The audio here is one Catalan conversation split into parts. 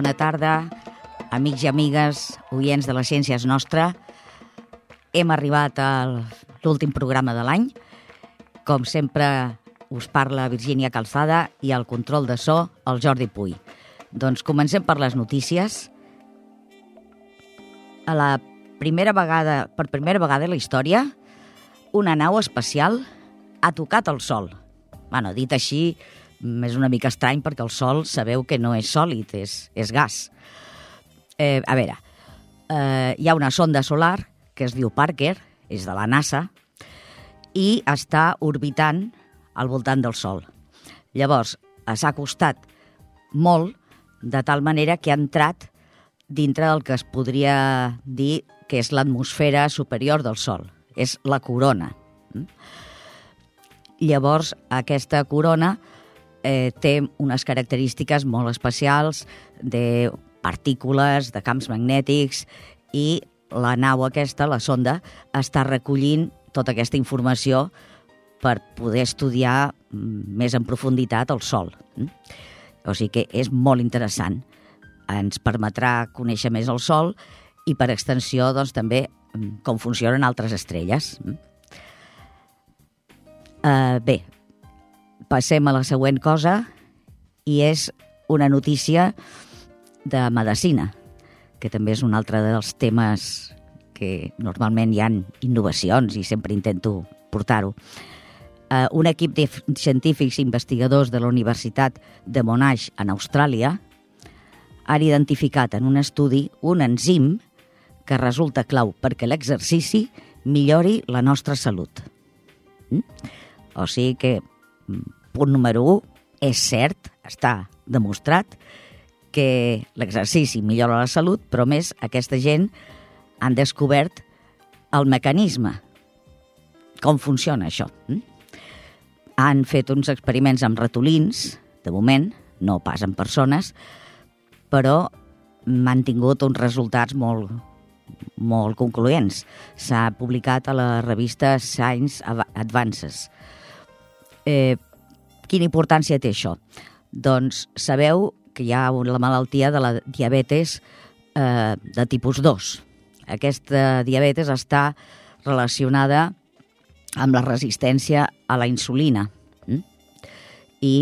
bona tarda, amics i amigues, oients de la Ciència és Nostra. Hem arribat a l'últim programa de l'any. Com sempre, us parla Virgínia Calçada i al control de so, el Jordi Puy. Doncs comencem per les notícies. A la primera vegada, per primera vegada a la història, una nau espacial ha tocat el Sol. Bueno, dit així, és una mica estrany perquè el Sol sabeu que no és sòlid, és, és gas. Eh, a veure, eh, hi ha una sonda solar que es diu Parker, és de la NASA, i està orbitant al voltant del Sol. Llavors, s'ha acostat molt, de tal manera que ha entrat dintre del que es podria dir que és l'atmosfera superior del Sol. És la corona. Llavors, aquesta corona eh, té unes característiques molt especials de partícules, de camps magnètics, i la nau aquesta, la sonda, està recollint tota aquesta informació per poder estudiar més en profunditat el Sol. O sigui que és molt interessant. Ens permetrà conèixer més el Sol i, per extensió, doncs, també com funcionen altres estrelles. Uh, bé, passem a la següent cosa i és una notícia de medicina, que també és un altre dels temes que normalment hi han innovacions i sempre intento portar-ho. Uh, un equip de científics i investigadors de la Universitat de Monash, en Austràlia, han identificat en un estudi un enzim que resulta clau perquè l'exercici millori la nostra salut. Mm? O sigui que, punt número 1, és cert, està demostrat, que l'exercici millora la salut, però més aquesta gent han descobert el mecanisme, com funciona això. Han fet uns experiments amb ratolins, de moment, no pas en persones, però han tingut uns resultats molt, molt concloents. S'ha publicat a la revista Science Advances. Eh, quina importància té això? Doncs sabeu que hi ha la malaltia de la diabetes eh, de tipus 2. Aquesta diabetes està relacionada amb la resistència a la insulina. Mm? I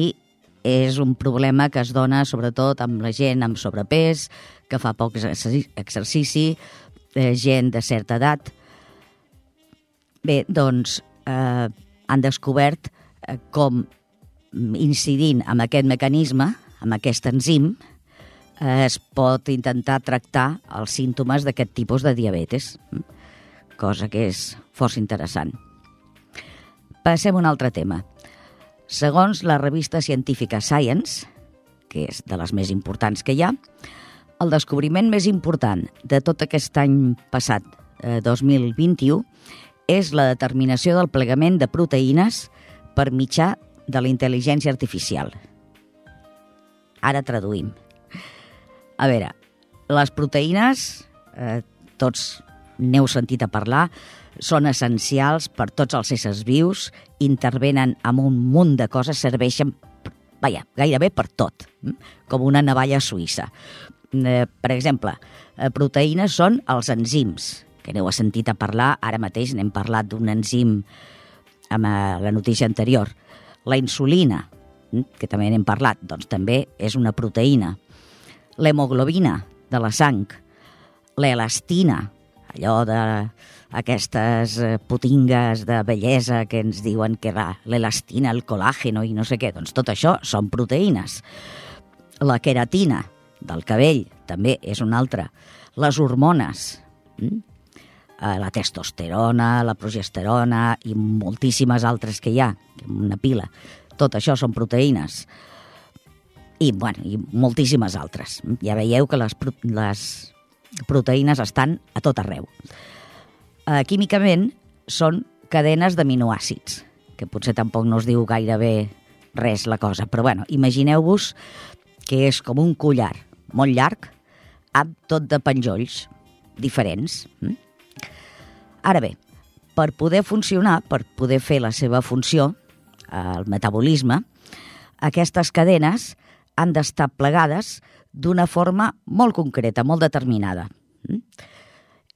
és un problema que es dona sobretot amb la gent amb sobrepès, que fa poc exercici, eh, gent de certa edat. Bé, doncs eh, han descobert eh, com incidint amb aquest mecanisme, amb aquest enzim, eh, es pot intentar tractar els símptomes d'aquest tipus de diabetes, cosa que és força interessant. Passem a un altre tema. Segons la revista científica Science, que és de les més importants que hi ha, el descobriment més important de tot aquest any passat, eh, 2021, és la determinació del plegament de proteïnes per mitjà de la intel·ligència artificial. Ara traduïm. A veure, les proteïnes, eh, tots n'heu sentit a parlar, són essencials per tots els éssers vius, intervenen amb un munt de coses, serveixen, vaja, gairebé per tot, com una navalla suïssa. Eh, per exemple, eh, proteïnes són els enzims, que n'heu sentit a parlar, ara mateix n'hem parlat d'un enzim amb eh, la notícia anterior. La insulina, que també n'hem parlat, doncs també és una proteïna. L'hemoglobina, de la sang. L'elastina, allò de aquestes putingues de bellesa que ens diuen que l'elastina, el colàgeno i no sé què, doncs tot això són proteïnes. La queratina, del cabell, també és una altra. Les hormones, hm? la testosterona, la progesterona i moltíssimes altres que hi ha, una pila. Tot això són proteïnes. I, bueno, i moltíssimes altres. Ja veieu que les, les proteïnes estan a tot arreu. Eh, químicament són cadenes d'aminoàcids, que potser tampoc no us diu gaire bé res la cosa, però bueno, imagineu-vos que és com un collar molt llarg, amb tot de penjolls diferents. Ara bé, per poder funcionar, per poder fer la seva funció, el metabolisme, aquestes cadenes han d'estar plegades d'una forma molt concreta, molt determinada.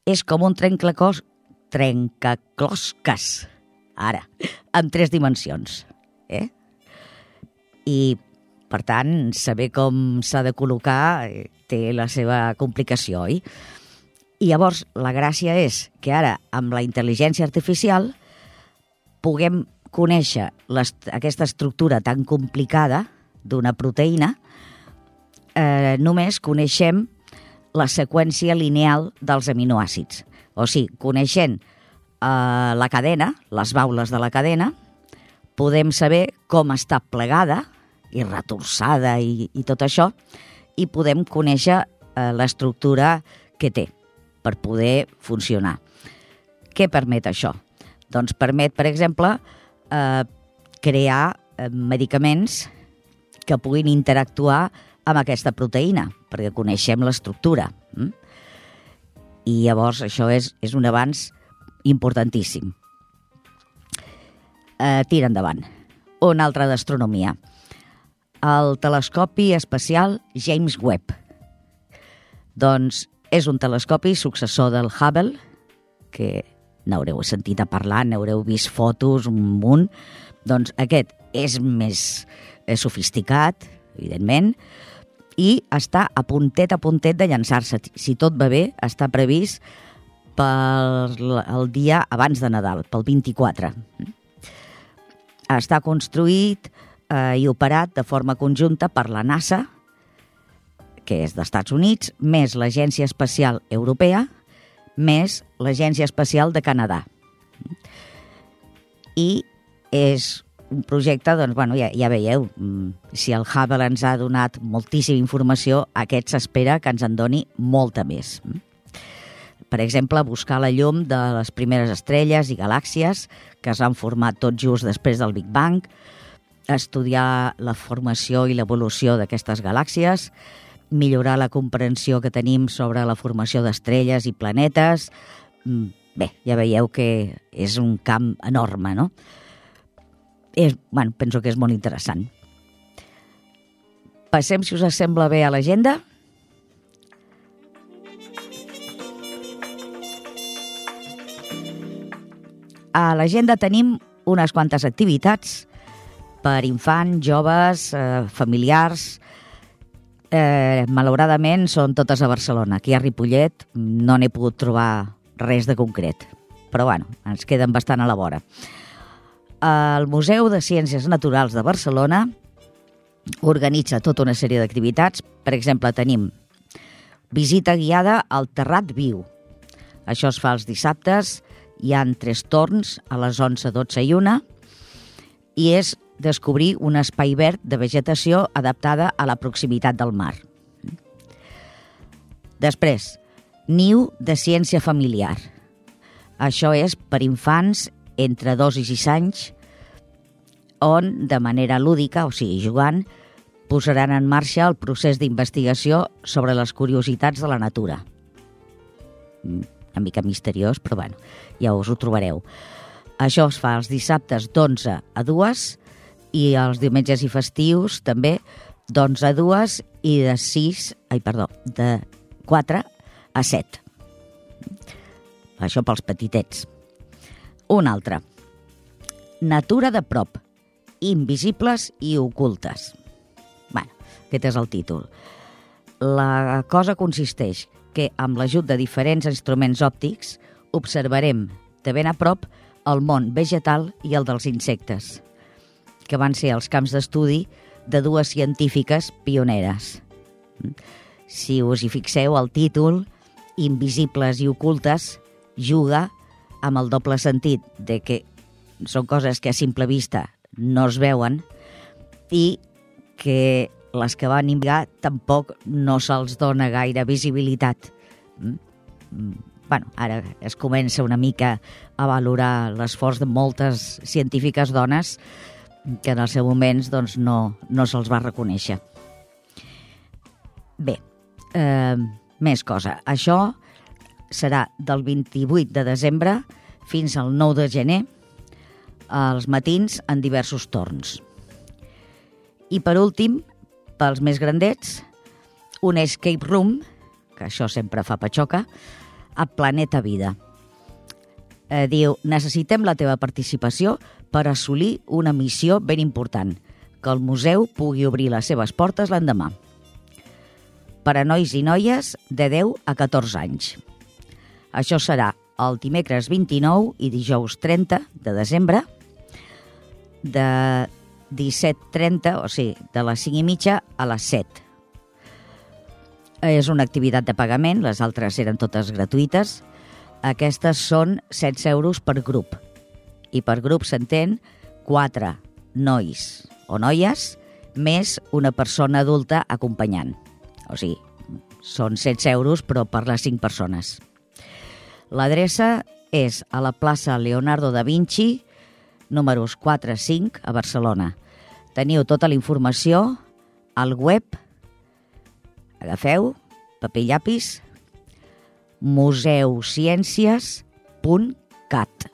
És com un trencaclosques, trencaclosques, ara, en tres dimensions. Eh? I, per tant, saber com s'ha de col·locar eh, té la seva complicació, oi? I llavors, la gràcia és que ara, amb la intel·ligència artificial, puguem conèixer aquesta estructura tan complicada d'una proteïna, eh, només coneixem la seqüència lineal dels aminoàcids. O sigui, coneixent eh, la cadena, les baules de la cadena, podem saber com està plegada i retorçada i, i tot això, i podem conèixer eh, l'estructura que té per poder funcionar. Què permet això? Doncs permet, per exemple, eh, crear eh, medicaments que puguin interactuar amb aquesta proteïna, perquè coneixem l'estructura. Mm? I llavors això és, és un avanç importantíssim. Eh, tira endavant. Un altre d'astronomia. El telescopi espacial James Webb. Doncs és un telescopi successor del Hubble, que n'haureu sentit a parlar, n'haureu vist fotos, un munt. Doncs aquest és més eh, sofisticat, evidentment, i està a puntet a puntet de llançar-se. Si tot va bé, està previst per el dia abans de Nadal, pel 24. Està construït eh, i operat de forma conjunta per la NASA, que és d'Estats Units, més l'Agència Espacial Europea, més l'Agència Espacial de Canadà. I és un projecte, doncs, bueno, ja, ja veieu, mm, si el Hubble ens ha donat moltíssima informació, aquest s'espera que ens en doni molta més. Per exemple, buscar la llum de les primeres estrelles i galàxies que s'han format tot just després del Big Bang, estudiar la formació i l'evolució d'aquestes galàxies, millorar la comprensió que tenim sobre la formació d'estrelles i planetes. Mm, bé, ja veieu que és un camp enorme, no? És, bueno, penso que és molt interessant. Passem, si us sembla bé, a l'agenda. A l'agenda tenim unes quantes activitats per infants, joves, eh, familiars, eh, malauradament són totes a Barcelona. Aquí a Ripollet no n'he pogut trobar res de concret, però bueno, ens queden bastant a la vora. El Museu de Ciències Naturals de Barcelona organitza tota una sèrie d'activitats. Per exemple, tenim visita guiada al Terrat Viu. Això es fa els dissabtes, hi han tres torns a les 11, 12 i 1 i és descobrir un espai verd de vegetació adaptada a la proximitat del mar. Després, niu de ciència familiar. Això és per infants entre 2 i 6 anys, on, de manera lúdica, o sigui, jugant, posaran en marxa el procés d'investigació sobre les curiositats de la natura. Mm, una mica misteriós, però bueno, ja us ho trobareu. Això es fa els dissabtes d'11 a 2 i els diumenges i festius també d'11 a 2 i de 6, ai, perdó, de 4 a 7. Això pels petitets. Un altre. Natura de prop, invisibles i ocultes. bueno, aquest és el títol. La cosa consisteix que amb l'ajut de diferents instruments òptics observarem de ben a prop el món vegetal i el dels insectes que van ser els camps d'estudi de dues científiques pioneres. Si us hi fixeu, el títol, Invisibles i ocultes, juga amb el doble sentit de que són coses que a simple vista no es veuen i que les que van investigar tampoc no se'ls dona gaire visibilitat. bueno, ara es comença una mica a valorar l'esforç de moltes científiques dones que en els seus moments doncs, no, no se'ls va reconèixer. Bé, eh, més cosa. Això serà del 28 de desembre fins al 9 de gener, als matins en diversos torns. I per últim, pels més grandets, un escape room, que això sempre fa patxoca, a Planeta Vida. Eh, diu, necessitem la teva participació per assolir una missió ben important, que el museu pugui obrir les seves portes l'endemà. Per a nois i noies de 10 a 14 anys. Això serà el dimecres 29 i dijous 30 de desembre de 17.30, o sigui, de les 5 i mitja a les 7. És una activitat de pagament, les altres eren totes gratuïtes. Aquestes són 16 euros per grup. I per grup s'entén 4 nois o noies més una persona adulta acompanyant. O sigui, són 16 euros però per les 5 persones. L'adreça és a la plaça Leonardo da Vinci, números 4 5, a Barcelona. Teniu tota la informació al web, agafeu, paper i llapis, museuciències.cat.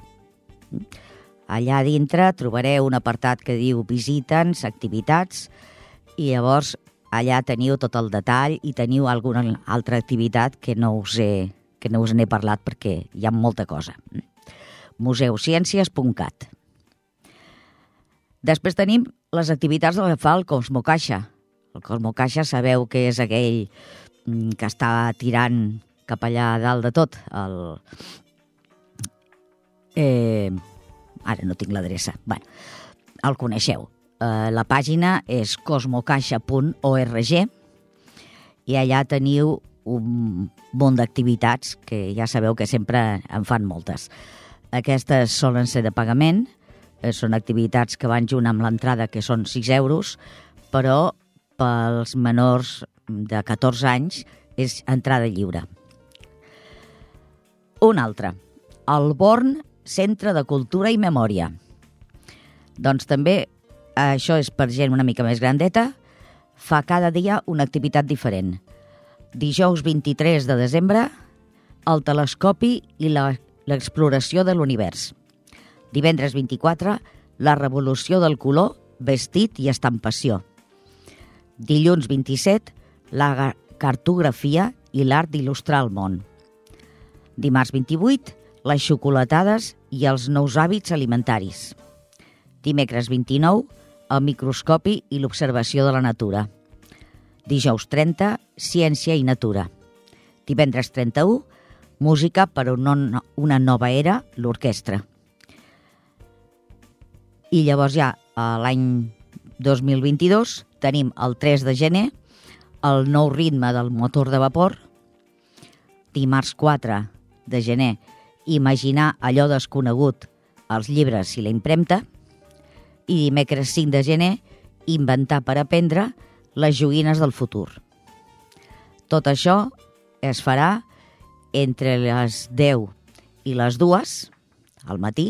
Allà dintre trobareu un apartat que diu visita'ns, activitats, i llavors allà teniu tot el detall i teniu alguna altra activitat que no us he que no us n'he parlat perquè hi ha molta cosa. museuciències.cat Després tenim les activitats del que fa el Cosmo Caixa. El Cosmo Caixa sabeu que és aquell mm, que està tirant cap allà dalt de tot. El... Eh... Ara no tinc l'adreça. Bueno, el coneixeu. Eh, la pàgina és cosmocaixa.org i allà teniu un munt d'activitats que ja sabeu que sempre en fan moltes. Aquestes solen ser de pagament, eh, són activitats que van junt amb l'entrada, que són 6 euros, però pels menors de 14 anys és entrada lliure. Un altre, el Born Centre de Cultura i Memòria. Doncs també això és per gent una mica més grandeta, fa cada dia una activitat diferent dijous 23 de desembre, el telescopi i l'exploració de l'univers. Divendres 24, la revolució del color, vestit i estampació. Dilluns 27, la cartografia i l'art d'il·lustrar el món. Dimarts 28, les xocolatades i els nous hàbits alimentaris. Dimecres 29, el microscopi i l'observació de la natura. Dijous 30, Ciència i Natura. Divendres 31, Música per a una nova era, l'orquestra. I llavors ja, l'any 2022, tenim el 3 de gener, el nou ritme del motor de vapor, dimarts 4 de gener, imaginar allò desconegut, els llibres i la impremta, i dimecres 5 de gener, inventar per aprendre, les joguines del futur. Tot això es farà entre les 10 i les 2 al matí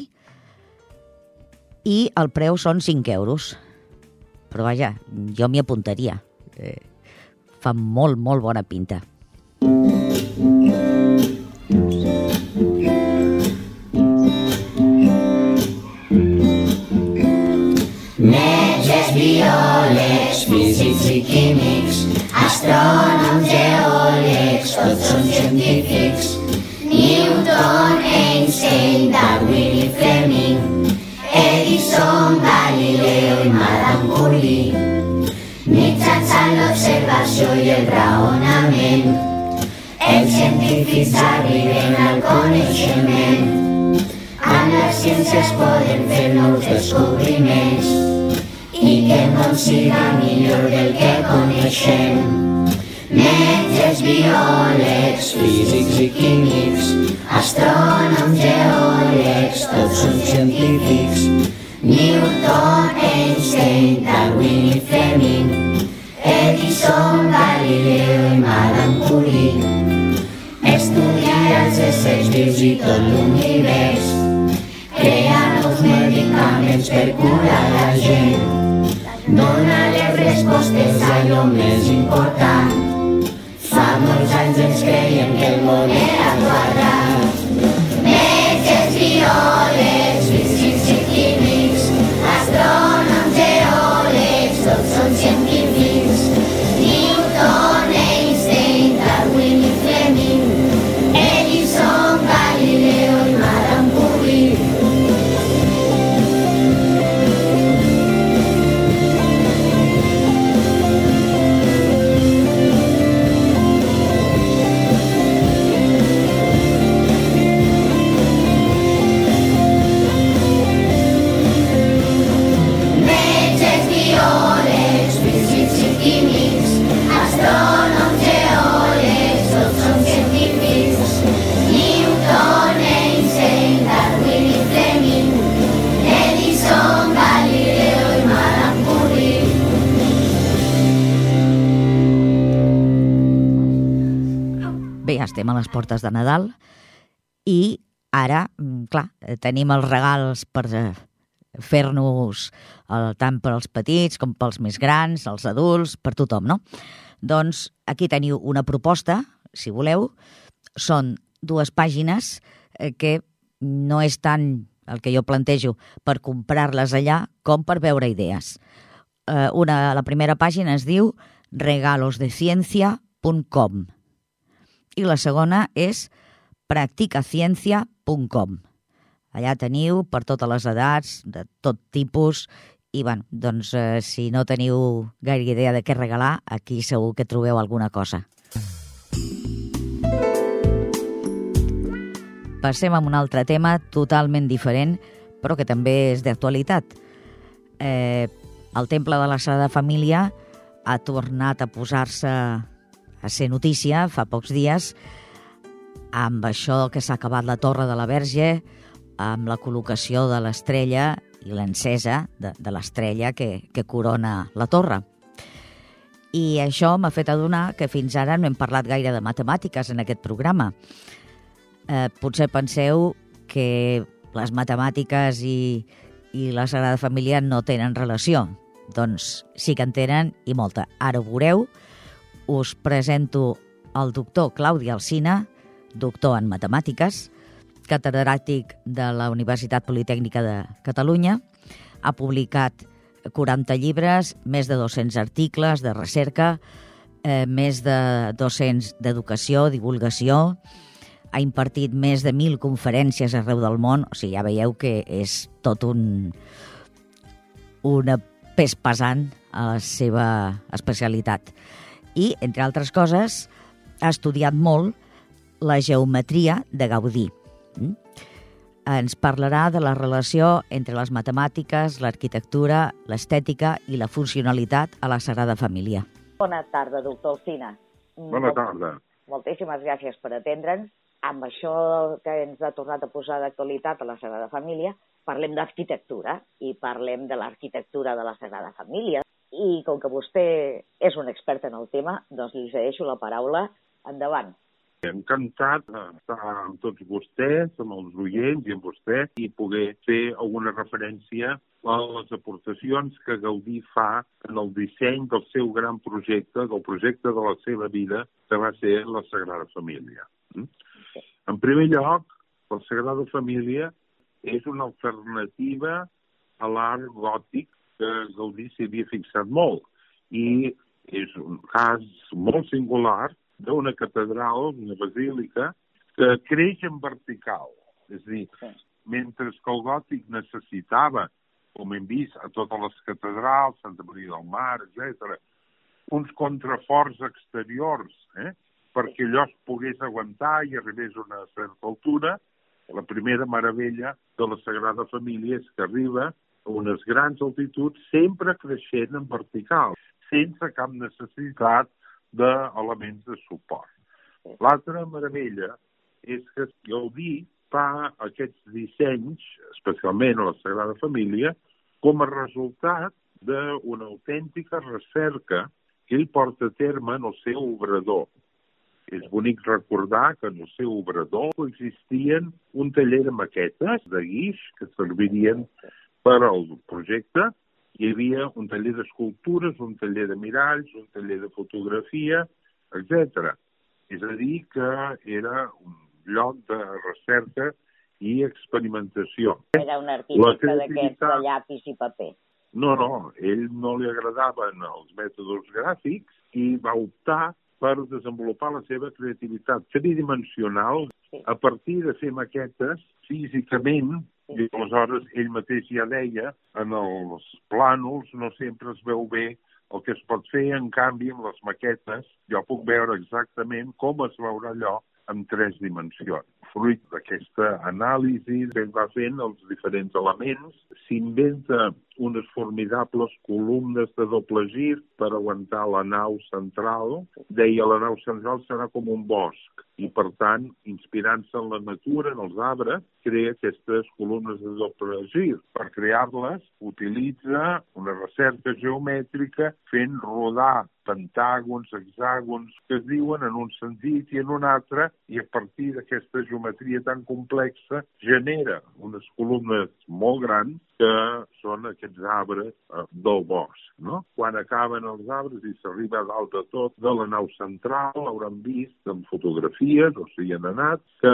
i el preu són 5 euros. Però vaja, jo m'hi apuntaria. Eh, fa molt, molt bona pinta. Metges, biòlegs, físics i químics, astrònoms, geòlegs, tots són científics. Newton, Einstein, Darwin i Fleming, Edison, Galileo i Madame Curie. Mitjançant l'observació i el raonament, els científics arriben al coneixement amb la ciència es poden fer nous descobriments i que món siga millor del que coneixem. Metges, biòlegs, físics i químics, astrònoms, geòlegs, tots són científics. Newton, Einstein, Darwin i Fleming, Edison, Galileo i Madame Curie. Estudiar els éssers vius i tot l'univers crear nous medicaments per curar la gent, donar les respostes a allò més important. Fa molts anys ens creiem que el món era quadrat. Metges, biòlegs, les portes de Nadal i ara, mm, clar, tenim els regals per eh, fer-nos tant per als petits com pels més grans, els adults, per tothom, no? Doncs aquí teniu una proposta, si voleu, són dues pàgines eh, que no és tant el que jo plantejo per comprar-les allà com per veure idees. Eh, una, la primera pàgina es diu regalosdeciencia.com i la segona és practicaciencia.com. Allà teniu per totes les edats, de tot tipus, i bueno, doncs, eh, si no teniu gaire idea de què regalar, aquí segur que trobeu alguna cosa. Passem a un altre tema totalment diferent, però que també és d'actualitat. Eh, el Temple de la Sagrada Família ha tornat a posar-se a ser notícia fa pocs dies amb això que s'ha acabat la Torre de la Verge, amb la col·locació de l'estrella i l'encesa de, de l'estrella que, que corona la torre. I això m'ha fet adonar que fins ara no hem parlat gaire de matemàtiques en aquest programa. Eh, potser penseu que les matemàtiques i, i la Sagrada Família no tenen relació. Doncs sí que en tenen i molta. Ara ho veureu. Us presento el doctor Claudi Alcina, doctor en matemàtiques, catedràtic de la Universitat Politècnica de Catalunya. Ha publicat 40 llibres, més de 200 articles de recerca, eh, més de 200 d'educació, divulgació, ha impartit més de 1.000 conferències arreu del món, o sigui, ja veieu que és tot un una pes pesant a la seva especialitat. I, entre altres coses, ha estudiat molt la geometria de Gaudí. Mm? Ens parlarà de la relació entre les matemàtiques, l'arquitectura, l'estètica i la funcionalitat a la Sagrada Família. Bona tarda, doctor Alcina. Bona tarda. Moltíssimes gràcies per atendre'ns. Amb això que ens ha tornat a posar d'actualitat a la Sagrada Família, parlem d'arquitectura i parlem de l'arquitectura de la Sagrada Família. I com que vostè és un expert en el tema, doncs li cedeixo la paraula. Endavant. Encantat d'estar amb tots vostès, amb els oients i amb vostè, i poder fer alguna referència a les aportacions que Gaudí fa en el disseny del seu gran projecte, del projecte de la seva vida, que va ser la Sagrada Família. Mm? En primer lloc, la Sagrada Família és una alternativa a l'art gòtic que Gaudí s'hi fixat molt i és un cas molt singular d'una catedral, una basílica, que creix en vertical. És a dir, mentre que el gòtic necessitava, com hem vist a totes les catedrals, Santa Maria del Mar, etc., uns contraforts exteriors, eh? perquè allò es pogués aguantar i arribés a una certa altura, la primera meravella de la Sagrada Família és que arriba a unes grans altituds sempre creixent en vertical, sense cap necessitat d'elements de suport. L'altra meravella és que Gaudí fa aquests dissenys, especialment a la Sagrada Família, com a resultat d'una autèntica recerca que ell porta a terme en el seu obrador. És bonic recordar que en el seu obrador existien un taller de maquetes de guix que servirien per al projecte hi havia un taller d'escultures, un taller de miralls, un taller de fotografia, etc. És a dir, que era un lloc de recerca i experimentació. Era un artista d'aquests de llapis i paper. No, no, ell no li agradaven els mètodes gràfics i va optar per desenvolupar la seva creativitat tridimensional sí. a partir de fer maquetes físicament i aleshores ell mateix ja deia, en els plànols no sempre es veu bé el que es pot fer, en canvi, amb les maquetes jo puc veure exactament com es veurà allò en tres dimensions. Fruit d'aquesta anàlisi que va fent els diferents elements, s'inventa unes formidables columnes de doble gir per aguantar la nau central. Deia, la nau central serà com un bosc i, per tant, inspirant-se en la natura, en els arbres, crea aquestes columnes de doble gir. Per crear-les, utilitza una recerca geomètrica fent rodar pentàgons, hexàgons, que es diuen en un sentit i en un altre, i a partir d'aquesta geometria tan complexa genera unes columnes molt grans que són aquests arbres eh, del bosc. No? Quan acaben els arbres i s'arriba a dalt de tot de la nau central, hauran vist en fotografies, o si han anat, que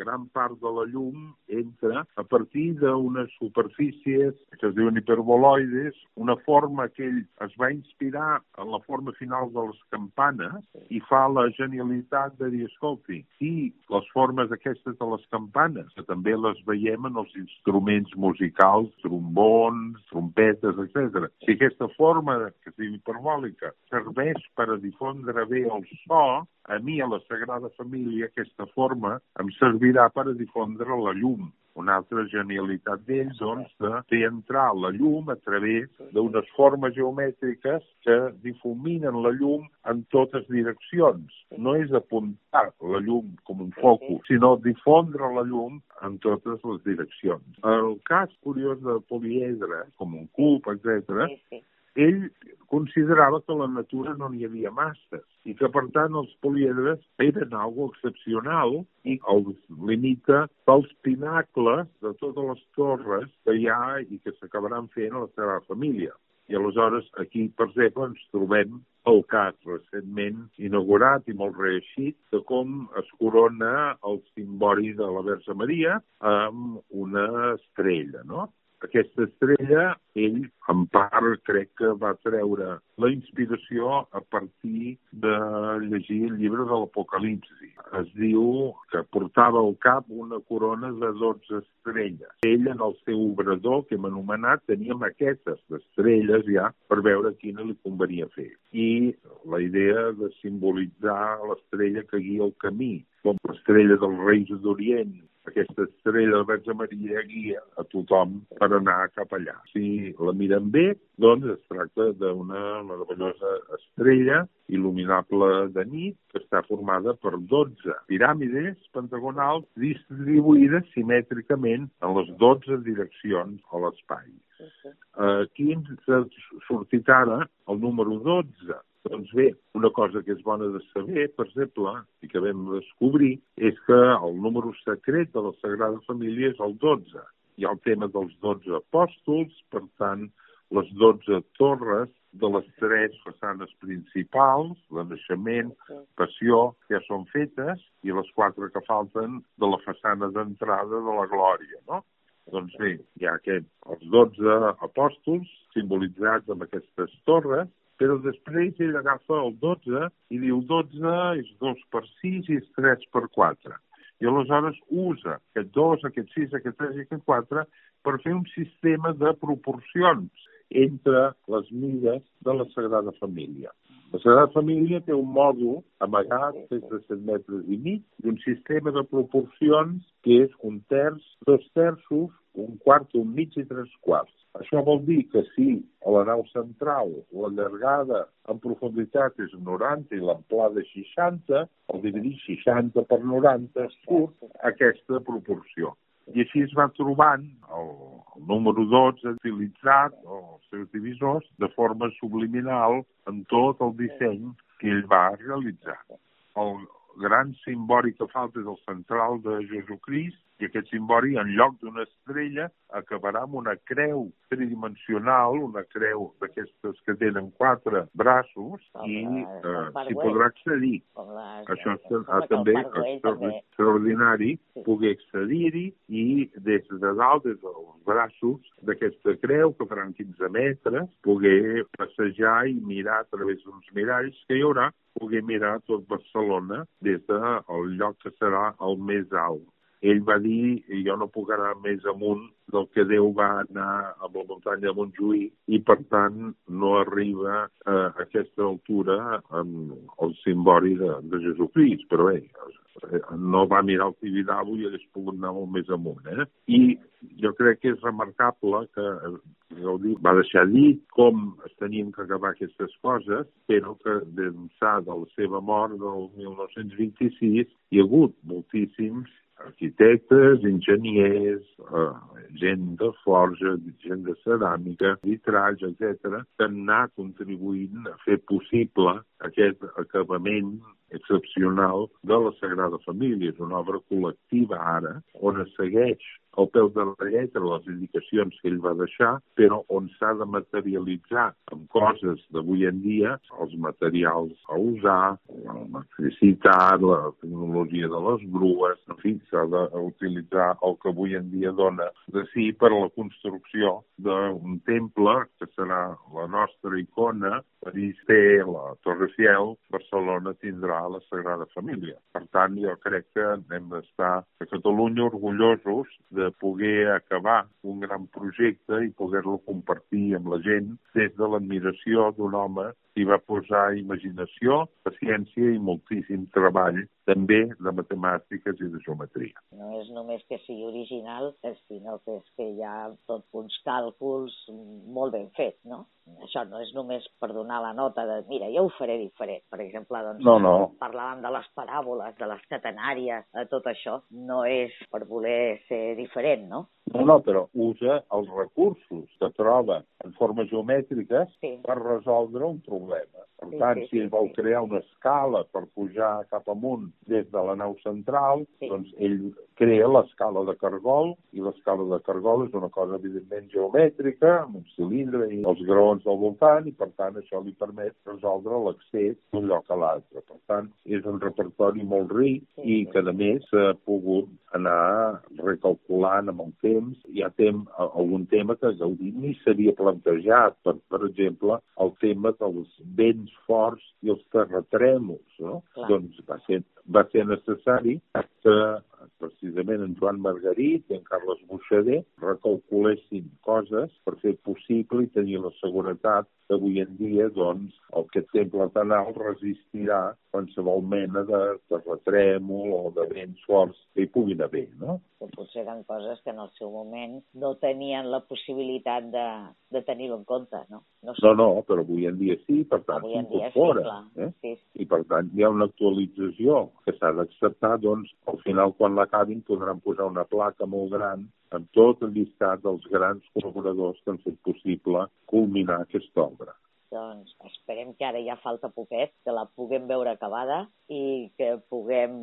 gran part de la llum entra a partir d'unes superfícies que es diuen hiperboloides, una forma que ell es va inspirar en la forma final de les campanes i fa la genialitat de dir, escolti, si les formes aquestes de les campanes, que també les veiem en els instruments musicals, trombons, trompetes, etc. Si aquesta forma, que diu hiperbòlica, serveix per a difondre bé el so, a mi, a la Sagrada Família, aquesta forma em servirà per a difondre la llum. Una altra genialitat d'ells, doncs, de fer entrar la llum a través d'unes formes geomètriques que difuminen la llum en totes direccions. No és apuntar la llum com un focus, sinó difondre la llum en totes les direccions. El cas curiós de poliedre, com un cub, etc., ell considerava que a la natura no n'hi havia masses i que, per tant, els poliedres eren algo excepcional i els limita pels pinacles de totes les torres que hi ha i que s'acabaran fent a la seva família. I aleshores aquí, per exemple, ens trobem el cas recentment inaugurat i molt reeixit de com es corona el cimbori de la Verge Maria amb una estrella, no? Aquesta estrella, ell, en part, crec que va treure la inspiració a partir de llegir el llibre de l'Apocalipsi. Es diu que portava al cap una corona de 12 estrelles. Ell, en el seu obrador, que hem anomenat, tenia maquetes d'estrelles ja per veure quina li convenia fer. I la idea de simbolitzar l'estrella que guia el camí, com l'estrella dels Reis d'Orient, aquesta estrella Maria guia a tothom per anar cap allà. Si la mirem bé, doncs es tracta d'una meravellosa estrella il·luminable de nit que està formada per 12 piràmides pentagonals distribuïdes simètricament en les 12 direccions a l'espai. Aquí ens ha sortit ara el número 12, doncs bé, una cosa que és bona de saber, per exemple, i que vam descobrir, és que el número secret de la Sagrada Família és el 12. Hi ha el tema dels 12 apòstols, per tant, les 12 torres de les tres façanes principals, la naixement, passió, ja són fetes, i les quatre que falten de la façana d'entrada de la glòria, no? Doncs bé, hi ha aquest, els 12 apòstols simbolitzats amb aquestes torres, però després ell agafa el 12 i diu 12 és 2 per 6 i és 3 per 4. I aleshores usa aquest 2, aquest 6, aquest 3 i aquest 4 per fer un sistema de proporcions entre les mides de la Sagrada Família. La Sagrada Família té un mòdul amagat, des de 7 metres i mig, i un sistema de proporcions que és un terç, dos terços, un quart, un mig i tres quarts. Això vol dir que si a la nau central la llargada en profunditat és 90 i l'amplada 60, el dividir 60 per 90 surt aquesta proporció. I així es va trobant el, el número 12 utilitzat, els seus divisors, de forma subliminal en tot el disseny que ell va realitzar. El gran simbòric que falta és el central de Jesucrist, i aquest cimbori, en lloc d'una estrella, acabarà amb una creu tridimensional, una creu d'aquestes que tenen quatre braços, i eh, s'hi podrà accedir. Això és també extraordinari, poder accedir-hi i des de dalt, des dels braços d'aquesta creu, que faran 15 metres, poder passejar i mirar a través d'uns miralls que hi haurà, poder mirar tot Barcelona des del lloc que serà el més alt ell va dir jo no puc anar més amunt del que Déu va anar amb la muntanya de Montjuïc i per tant no arriba a aquesta altura amb el simbori de, de Jesucrist. Però bé, eh, no va mirar el Tibidabo i hagués pogut anar molt més amunt. Eh? I jo crec que és remarcable que eh, Gaudí va deixar dir com es tenien que acabar aquestes coses, però que d'ençà de la seva mort del 1926 hi ha hagut moltíssims arquitectes, enginyers, eh, gent de forja, gent de ceràmica, vitralls, etc., que han anat contribuint a fer possible aquest acabament excepcional de la Sagrada Família. És una obra col·lectiva ara, on es segueix al peu de la lletra les indicacions que ell va deixar, però on s'ha de materialitzar amb coses d'avui en dia, els materials a usar, l'electricitat, la tecnologia de les grues, en fi, s'ha d'utilitzar el que avui en dia dona de si per a la construcció d'un temple que serà la nostra icona, París té la Torre Ciel, Barcelona tindrà la Sagrada Família. Per tant, jo crec que hem d'estar a Catalunya orgullosos de poder acabar un gran projecte i poder-lo compartir amb la gent des de l'admiració d'un home hi va posar imaginació, paciència i moltíssim treball, també de matemàtiques i de geometria. No és només que sigui original, sinó que és que hi ha tot uns càlculs molt ben fets, no? Això no és només per donar la nota de, mira, jo ho faré diferent. Per exemple, doncs, no, no. parlàvem de les paràboles, de les catenàries, tot això. No és per voler ser diferent, no? No, no, però usa els recursos que troba en formes geomètriques sí. per resoldre un problema. Per sí, tant, sí, si ell vol crear una escala per pujar cap amunt des de la nau central, sí. doncs ell crea l'escala de cargol, i l'escala de cargol és una cosa, evidentment, geomètrica, amb un cilindre i els graons al voltant, i per tant això li permet resoldre l'accés d'un lloc a l'altre. Per tant, és un repertori molt ric sí, i que, a més, s'ha pogut anar recalculant amb el temps. Hi ha tem, algun tema que Gaudí ni s'havia plantejat, per, per exemple, el tema dels vents vents forts i els terratrèmols, no? Clar. Doncs va ser, va ser necessari que precisament en Joan Margarit i en Carles Buixader recalculessin coses per fer possible i tenir la seguretat que avui en dia doncs, aquest temple tan alt resistirà qualsevol mena de terratrèmol o de vents forts que hi puguin haver. No? Que potser eren coses que en el seu moment no tenien la possibilitat de, de tenir-ho en compte. No? No, sé. no, no, però avui en dia sí, per tant s'incorpora. Sí, eh? sí, sí. I per tant hi ha una actualització que s'ha d'acceptar, doncs al final quan l'acabin podran posar una placa molt gran amb tot el llistat dels grans col·laboradors que han fet possible culminar aquesta obra. Doncs esperem que ara ja falta poquet, que la puguem veure acabada i que puguem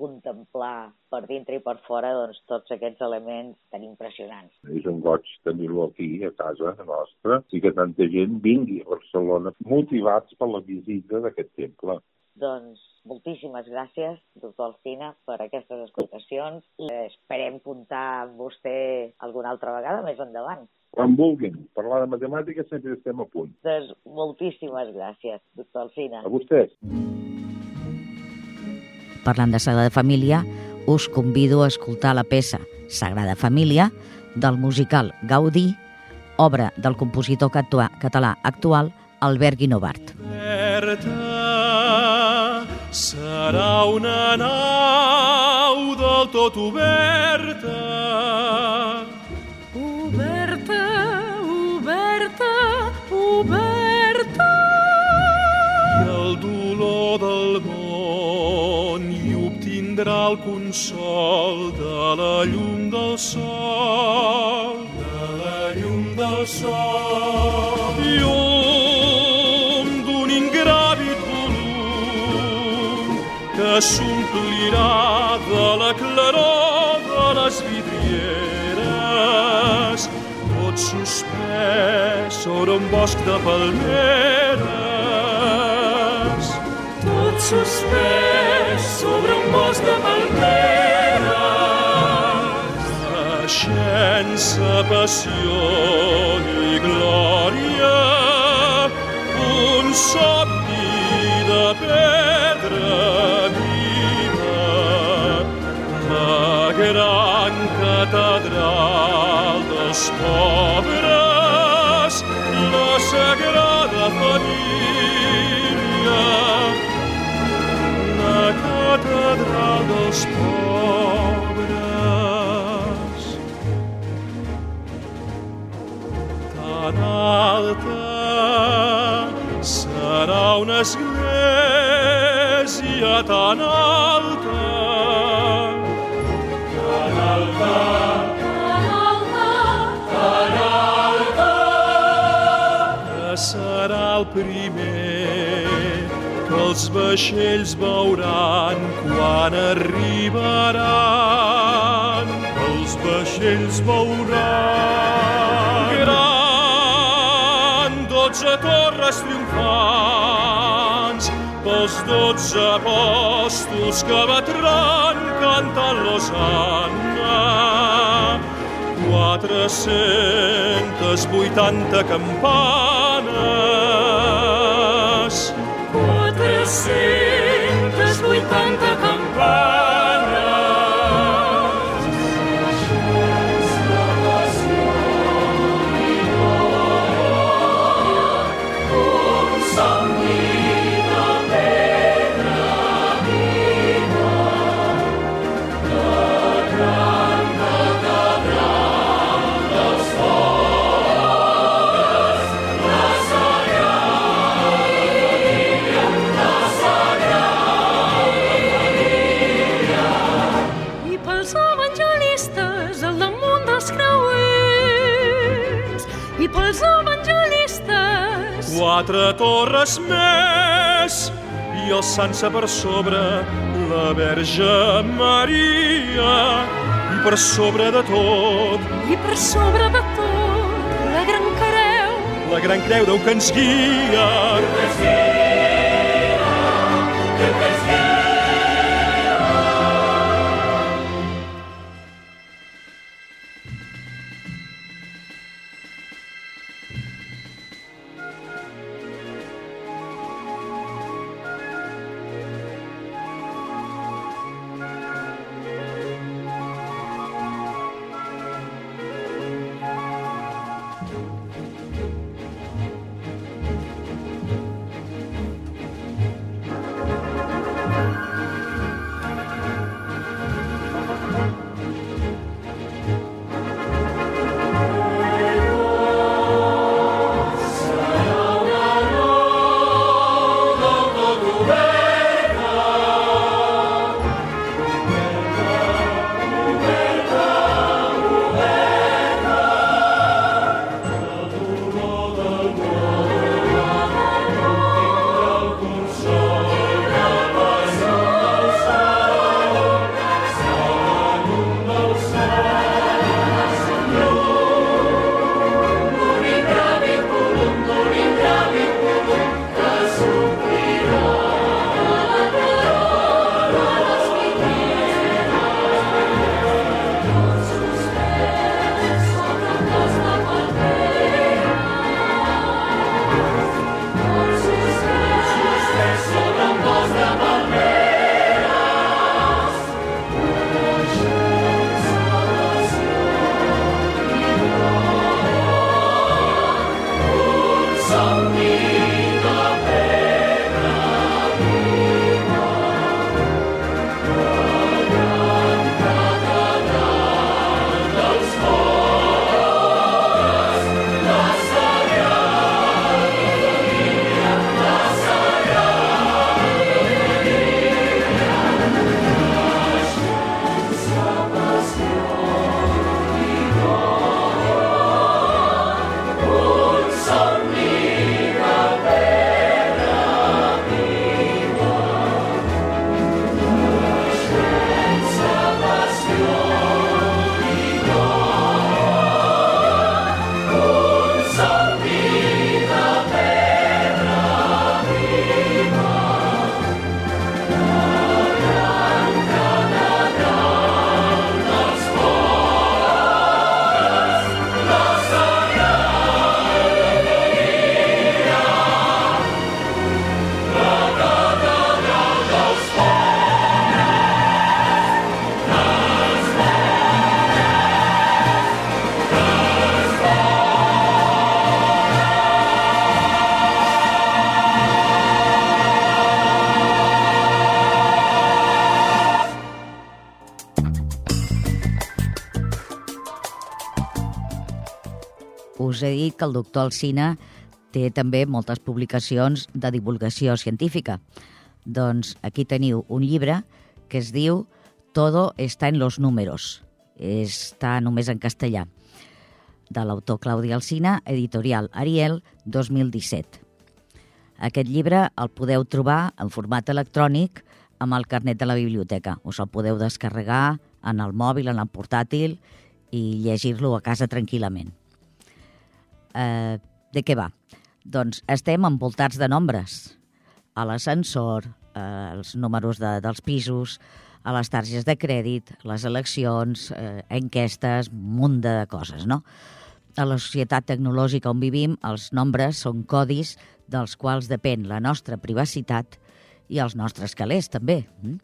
contemplar per dintre i per fora doncs, tots aquests elements tan impressionants. És un goig tenir-lo aquí, a casa nostra, i que tanta gent vingui a Barcelona motivats per la visita d'aquest temple. Doncs moltíssimes gràcies, doctor Alcina, per aquestes explicacions i esperem comptar amb vostè alguna altra vegada més endavant. Quan vulguin. Parlar de matemàtiques sempre estem a punt. Doncs moltíssimes gràcies, doctor Alcina. A vostès. Parlant de Sagrada Família, us convido a escoltar la peça Sagrada Família del musical Gaudí, obra del compositor català actual Albert Guinovart. Serà una nau del tot oberta. Oberta, oberta, oberta. I el dolor del món hi obtindrà el consol de la llum del sol. De la llum del sol. Llum que s'omplirà de la claror de les vidrieres, tot suspès sobre un bosc de palmeres. Tot suspès sobre un bosc de palmeres. Naixença, passió i glòria, un pedra gran catedral dels pobres, la Sagrada Família, la catedral dels pobres. Tan alta serà una tan alta, tan alta, que serà el primer que els vaixells veuran quan arribaran. Els vaixells veuran. Gran dotze torres triomfants pels dotze apòstols que batran cantant l'Hosanna. 480 campanes. 480 Quatre torres més i el Sansa per sobre la Verge Maria i per sobre de tot i per sobre de tot la gran creu. la gran creu Déu que ens guia. He dit que el doctor Alsina té també moltes publicacions de divulgació científica. Doncs aquí teniu un llibre que es diu Todo está en los números. Està només en castellà. De l'autor Claudi Alsina, editorial Ariel, 2017. Aquest llibre el podeu trobar en format electrònic amb el carnet de la biblioteca. Us el podeu descarregar en el mòbil, en el portàtil i llegir-lo a casa tranquil·lament. Eh, de què va? Doncs estem envoltats de nombres. A l'ascensor, eh, els números de, dels pisos, a les targes de crèdit, les eleccions, eh, enquestes, un munt de coses, no? A la societat tecnològica on vivim, els nombres són codis dels quals depèn la nostra privacitat i els nostres calés, també. Mm?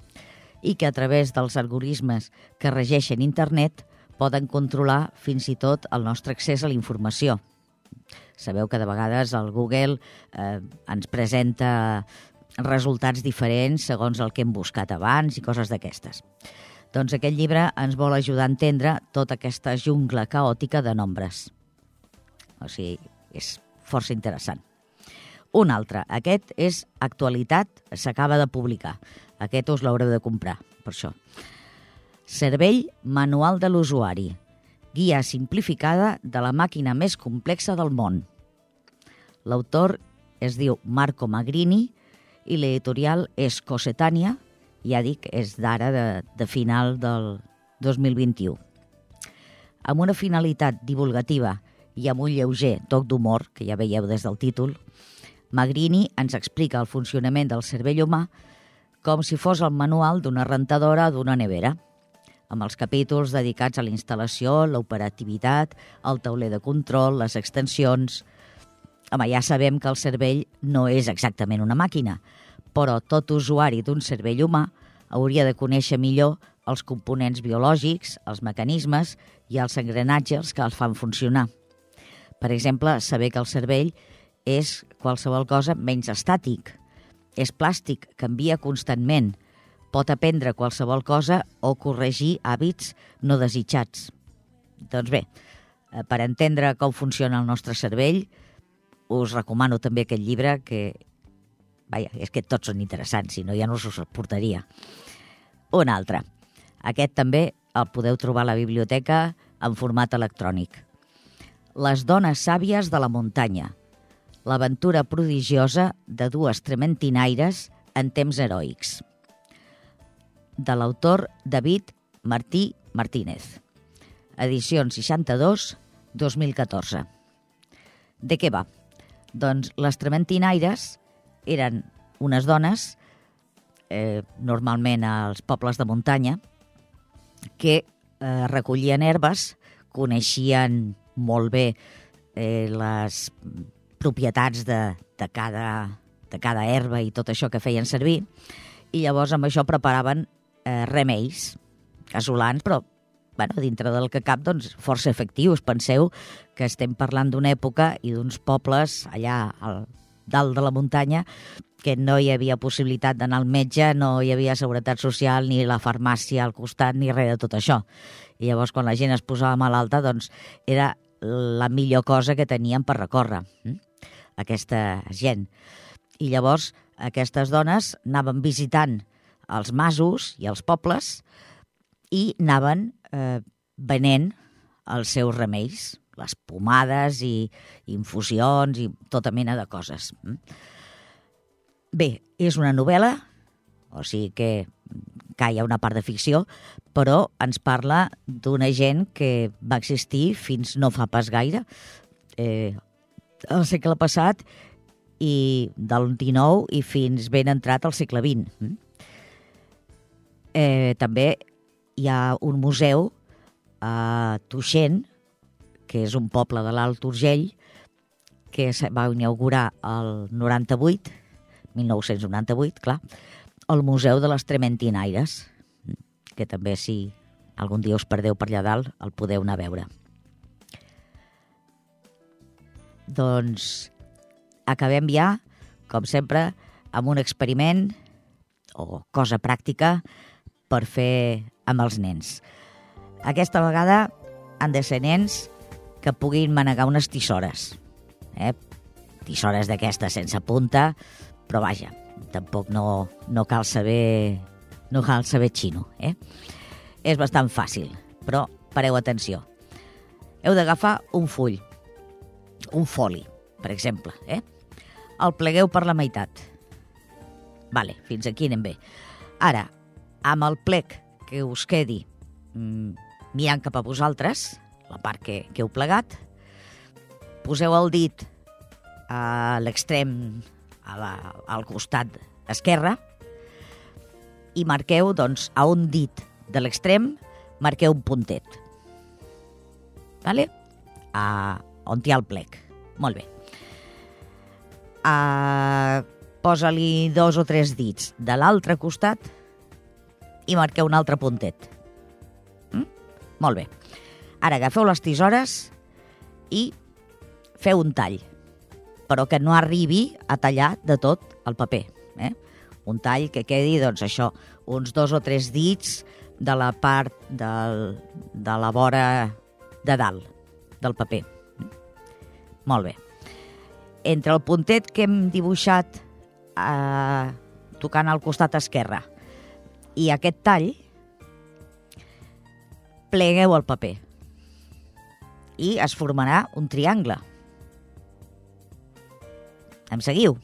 I que a través dels algoritmes que regeixen internet poden controlar fins i tot el nostre accés a la informació. Sabeu que de vegades el Google eh, ens presenta resultats diferents segons el que hem buscat abans i coses d'aquestes. Doncs aquest llibre ens vol ajudar a entendre tota aquesta jungla caòtica de nombres. O sigui, és força interessant. Un altre, aquest és Actualitat, s'acaba de publicar. Aquest us l'haureu de comprar, per això. Cervell manual de l'usuari. Guia simplificada de la màquina més complexa del món. L'autor es diu Marco Magrini i l'editorial és Cosetània, ja dic, és d'ara, de, de final del 2021. Amb una finalitat divulgativa i amb un lleuger toc d'humor, que ja veieu des del títol, Magrini ens explica el funcionament del cervell humà com si fos el manual d'una rentadora o d'una nevera, amb els capítols dedicats a la instal·lació, l'operativitat, el tauler de control, les extensions... Home, ja sabem que el cervell no és exactament una màquina, però tot usuari d'un cervell humà hauria de conèixer millor els components biològics, els mecanismes i els engranatges que els fan funcionar. Per exemple, saber que el cervell és qualsevol cosa menys estàtic. És plàstic, canvia constantment, pot aprendre qualsevol cosa o corregir hàbits no desitjats. Doncs bé, eh, per entendre com funciona el nostre cervell, us recomano també aquest llibre que, vaja, és que tots són interessants, si no ja no us els portaria. Un altre. Aquest també el podeu trobar a la biblioteca en format electrònic. Les dones sàvies de la muntanya – l'aventura prodigiosa de dues trementinaires en temps heroics. De l'autor David Martí Martínez. Edició 62, 2014. De què va? Doncs les trementinaires eren unes dones, eh, normalment als pobles de muntanya, que eh, recollien herbes, coneixien molt bé eh, les propietats de, de, cada, de cada herba i tot això que feien servir, i llavors amb això preparaven eh, remeis casolans, però bueno, dintre del que cap, doncs, força efectius. Penseu que estem parlant d'una època i d'uns pobles allà al dalt de la muntanya que no hi havia possibilitat d'anar al metge, no hi havia seguretat social, ni la farmàcia al costat, ni res de tot això. I llavors, quan la gent es posava malalta, doncs era la millor cosa que tenien per recórrer. Mm? aquesta gent. I llavors aquestes dones anaven visitant els masos i els pobles i anaven eh, venent els seus remeis, les pomades i infusions i tota mena de coses. Bé, és una novel·la, o sigui que que hi ha una part de ficció, però ens parla d'una gent que va existir fins no fa pas gaire, eh, al segle passat i del XIX i fins ben entrat al segle XX. Mm? Eh, també hi ha un museu a Tuixent, que és un poble de l'Alt Urgell, que va inaugurar el 98, 1998, clar, el Museu de les Trementinaires, que també, si algun dia us perdeu per allà dalt, el podeu anar a veure. Doncs acabem ja, com sempre, amb un experiment o cosa pràctica per fer amb els nens. Aquesta vegada han de ser nens que puguin manegar unes tisores. Eh? Tisores d'aquestes sense punta, però vaja, tampoc no, no cal saber no cal saber xino. Eh? És bastant fàcil, però pareu atenció. Heu d'agafar un full, un foli, per exemple. Eh? El plegueu per la meitat. Vale, fins aquí anem bé. Ara, amb el plec que us quedi mm, mirant cap a vosaltres, la part que, que heu plegat, poseu el dit a l'extrem, al costat esquerre, i marqueu, doncs, a un dit de l'extrem, marqueu un puntet. Vale? A, on hi ha el plec. Molt bé. A, Posa-li dos o tres dits de l'altre costat i marqueu un altre puntet. Mm? Molt bé. Ara agafeu les tisores i feu un tall, però que no arribi a tallar de tot el paper. Eh? Un tall que quedi, doncs això, uns dos o tres dits de la part del, de la vora de dalt del paper. Molt bé. Entre el puntet que hem dibuixat eh, tocant al costat esquerre i aquest tall, plegueu el paper i es formarà un triangle. Em seguiu?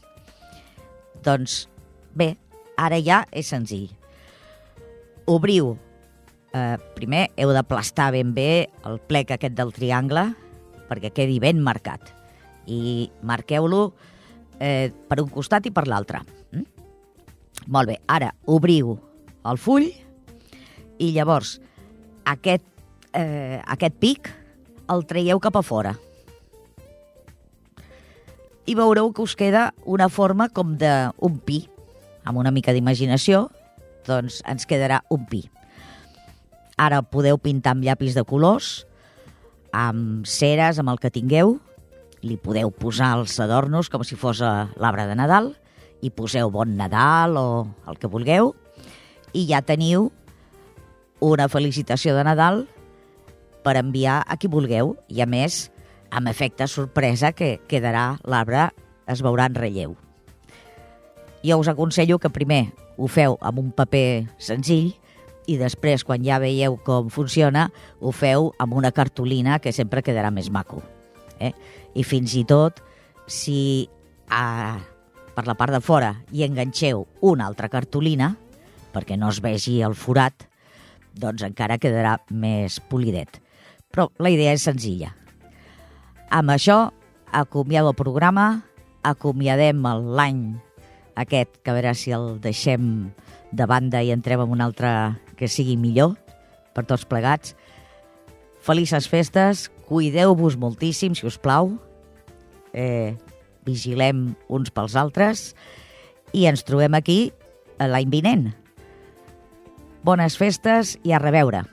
Doncs bé, ara ja és senzill. Obriu. Eh, primer heu d'aplastar ben bé el plec aquest del triangle perquè quedi ben marcat. I marqueu-lo eh, per un costat i per l'altre. Mm? Molt bé, ara obriu el full i llavors aquest, eh, aquest pic el traieu cap a fora. I veureu que us queda una forma com d'un pi. Amb una mica d'imaginació, doncs ens quedarà un pi. Ara podeu pintar amb llapis de colors, amb ceres, amb el que tingueu, li podeu posar els adornos com si fos l'arbre de Nadal i poseu Bon Nadal o el que vulgueu i ja teniu una felicitació de Nadal per enviar a qui vulgueu i a més amb efecte sorpresa que quedarà l'arbre es veurà en relleu. Jo us aconsello que primer ho feu amb un paper senzill i després, quan ja veieu com funciona, ho feu amb una cartolina que sempre quedarà més maco. Eh? I fins i tot, si a, per la part de fora hi enganxeu una altra cartolina, perquè no es vegi el forat, doncs encara quedarà més polidet. Però la idea és senzilla. Amb això acomiado el programa, acomiadem l'any aquest, que a veure si el deixem de banda i entrem en un altre que sigui millor per tots plegats. Felices festes, cuideu-vos moltíssim, si us plau, eh, vigilem uns pels altres i ens trobem aquí l'any vinent. Bones festes i a reveure.